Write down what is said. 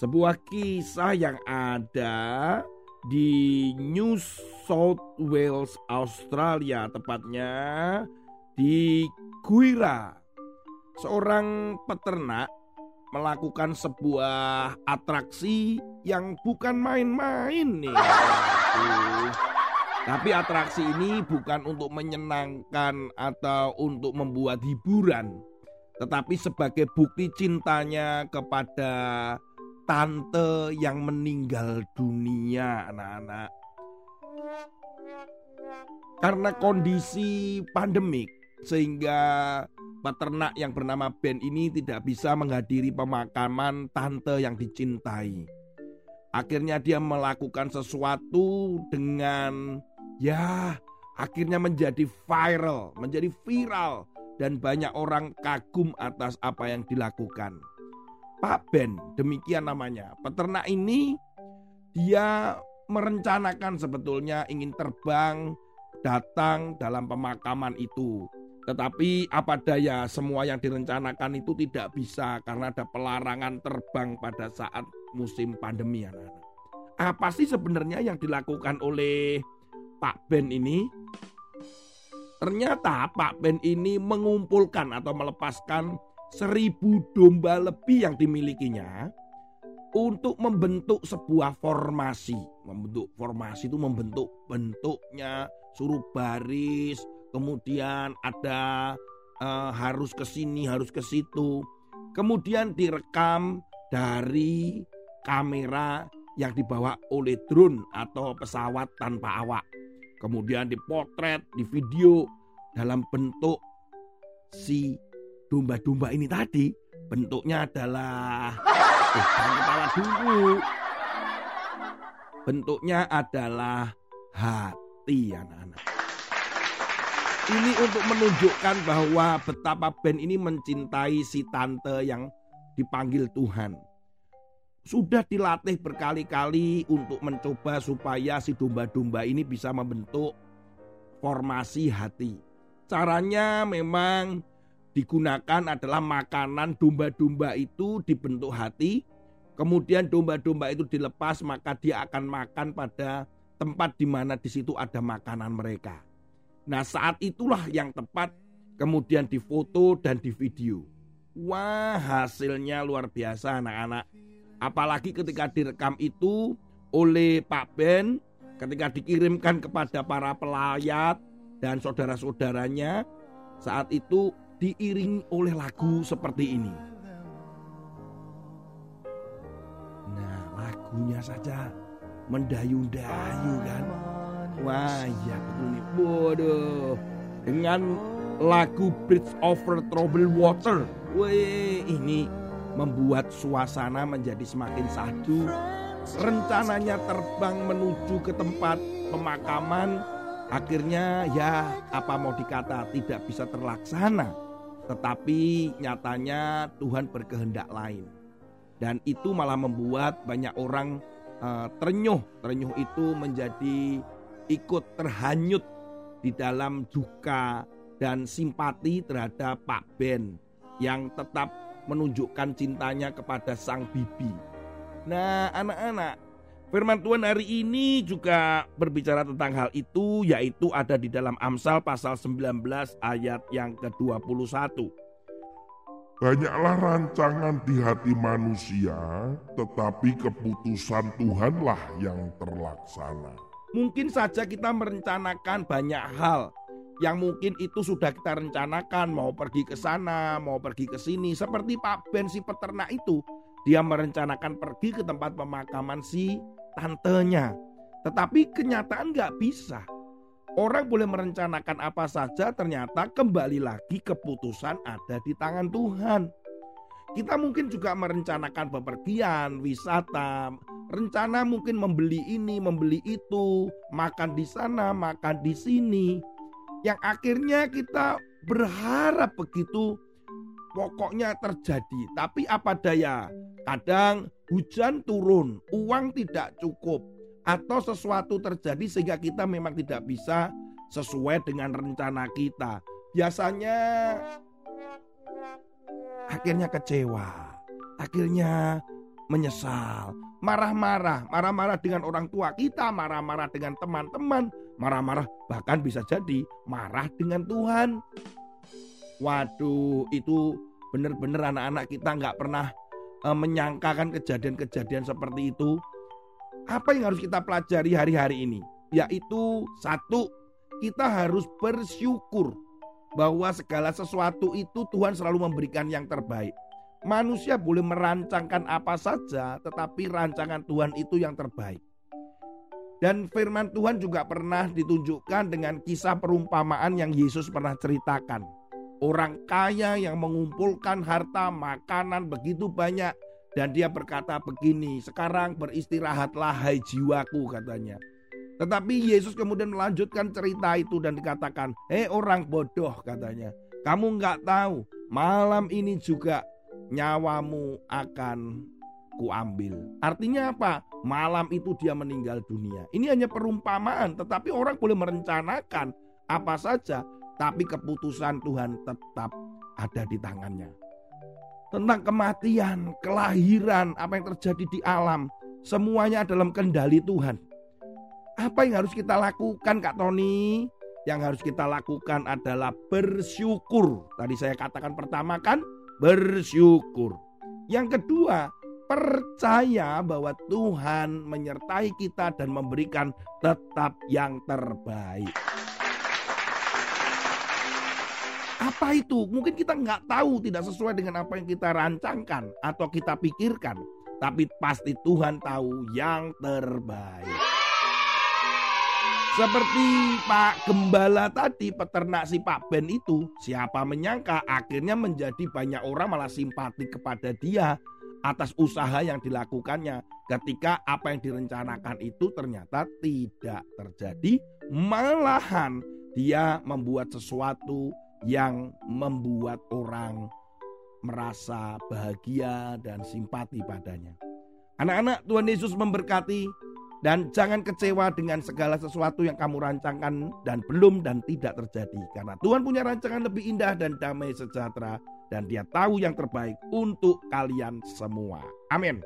Sebuah kisah yang ada di New South Wales, Australia, tepatnya di Guira. Seorang peternak melakukan sebuah atraksi yang bukan main-main nih. Tapi atraksi ini bukan untuk menyenangkan atau untuk membuat hiburan, tetapi sebagai bukti cintanya kepada tante yang meninggal dunia, anak-anak. Karena kondisi pandemik, sehingga peternak yang bernama Ben ini tidak bisa menghadiri pemakaman tante yang dicintai. Akhirnya dia melakukan sesuatu dengan ya akhirnya menjadi viral, menjadi viral dan banyak orang kagum atas apa yang dilakukan. Pak Ben, demikian namanya. Peternak ini dia merencanakan sebetulnya ingin terbang datang dalam pemakaman itu. Tetapi apa daya semua yang direncanakan itu tidak bisa karena ada pelarangan terbang pada saat musim pandemi anak-anak. Apa sih sebenarnya yang dilakukan oleh Pak Ben ini? Ternyata Pak Ben ini mengumpulkan atau melepaskan seribu domba lebih yang dimilikinya untuk membentuk sebuah formasi. Membentuk formasi itu membentuk bentuknya suruh baris, kemudian ada uh, harus ke sini, harus ke situ. Kemudian direkam dari kamera yang dibawa oleh drone atau pesawat tanpa awak. Kemudian dipotret, di video dalam bentuk si domba-domba ini tadi. Bentuknya adalah eh, kepala dulu. Bentuknya adalah hati anak-anak. Ini untuk menunjukkan bahwa betapa Ben ini mencintai si tante yang dipanggil Tuhan. Sudah dilatih berkali-kali untuk mencoba supaya si domba-domba ini bisa membentuk formasi hati. Caranya memang digunakan adalah makanan domba-domba itu dibentuk hati. Kemudian domba-domba itu dilepas maka dia akan makan pada tempat di mana di situ ada makanan mereka. Nah saat itulah yang tepat kemudian difoto dan di video. Wah hasilnya luar biasa anak-anak. Apalagi ketika direkam itu oleh Pak Ben ketika dikirimkan kepada para pelayat dan saudara-saudaranya saat itu diiringi oleh lagu seperti ini. Nah lagunya saja mendayu-dayu kan. Wah ya betul nih. Bodoh. Dengan lagu Bridge Over Troubled Water. Wih ini membuat suasana menjadi semakin sadu. Rencananya terbang menuju ke tempat pemakaman. Akhirnya ya apa mau dikata tidak bisa terlaksana. Tetapi nyatanya Tuhan berkehendak lain. Dan itu malah membuat banyak orang uh, terenyuh. Terenyuh itu menjadi ikut terhanyut di dalam duka dan simpati terhadap Pak Ben yang tetap menunjukkan cintanya kepada sang bibi. Nah, anak-anak, firman Tuhan hari ini juga berbicara tentang hal itu yaitu ada di dalam Amsal pasal 19 ayat yang ke-21. Banyaklah rancangan di hati manusia, tetapi keputusan Tuhanlah yang terlaksana. Mungkin saja kita merencanakan banyak hal yang mungkin itu sudah kita rencanakan mau pergi ke sana, mau pergi ke sini. Seperti Pak Ben si peternak itu, dia merencanakan pergi ke tempat pemakaman si tantenya. Tetapi kenyataan nggak bisa. Orang boleh merencanakan apa saja, ternyata kembali lagi keputusan ada di tangan Tuhan. Kita mungkin juga merencanakan bepergian, wisata, rencana mungkin membeli ini, membeli itu, makan di sana, makan di sini. Yang akhirnya kita berharap begitu pokoknya terjadi. Tapi apa daya? Kadang hujan turun, uang tidak cukup, atau sesuatu terjadi sehingga kita memang tidak bisa sesuai dengan rencana kita. Biasanya akhirnya kecewa, akhirnya menyesal, marah-marah, marah-marah dengan orang tua kita, marah-marah dengan teman-teman, marah-marah bahkan bisa jadi marah dengan Tuhan. Waduh, itu benar-benar anak-anak kita nggak pernah uh, menyangkakan kejadian-kejadian seperti itu. Apa yang harus kita pelajari hari-hari ini? Yaitu satu, kita harus bersyukur bahwa segala sesuatu itu Tuhan selalu memberikan yang terbaik. Manusia boleh merancangkan apa saja, tetapi rancangan Tuhan itu yang terbaik. Dan firman Tuhan juga pernah ditunjukkan dengan kisah perumpamaan yang Yesus pernah ceritakan. Orang kaya yang mengumpulkan harta makanan begitu banyak dan dia berkata begini, sekarang beristirahatlah hai jiwaku katanya. Tetapi Yesus kemudian melanjutkan cerita itu dan dikatakan, hei orang bodoh katanya, kamu nggak tahu malam ini juga nyawamu akan kuambil. Artinya apa? Malam itu dia meninggal dunia. Ini hanya perumpamaan, tetapi orang boleh merencanakan apa saja, tapi keputusan Tuhan tetap ada di tangannya. Tentang kematian, kelahiran, apa yang terjadi di alam, semuanya dalam kendali Tuhan. Apa yang harus kita lakukan Kak Tony? Yang harus kita lakukan adalah bersyukur. Tadi saya katakan pertama kan bersyukur. Yang kedua, percaya bahwa Tuhan menyertai kita dan memberikan tetap yang terbaik. Apa itu? Mungkin kita nggak tahu, tidak sesuai dengan apa yang kita rancangkan atau kita pikirkan. Tapi pasti Tuhan tahu yang terbaik. Seperti Pak Gembala tadi, peternak si Pak Ben itu, siapa menyangka akhirnya menjadi banyak orang malah simpati kepada dia atas usaha yang dilakukannya ketika apa yang direncanakan itu ternyata tidak terjadi, malahan dia membuat sesuatu yang membuat orang merasa bahagia dan simpati padanya. Anak-anak, Tuhan Yesus memberkati. Dan jangan kecewa dengan segala sesuatu yang kamu rancangkan dan belum dan tidak terjadi. Karena Tuhan punya rancangan lebih indah dan damai sejahtera. Dan dia tahu yang terbaik untuk kalian semua. Amin.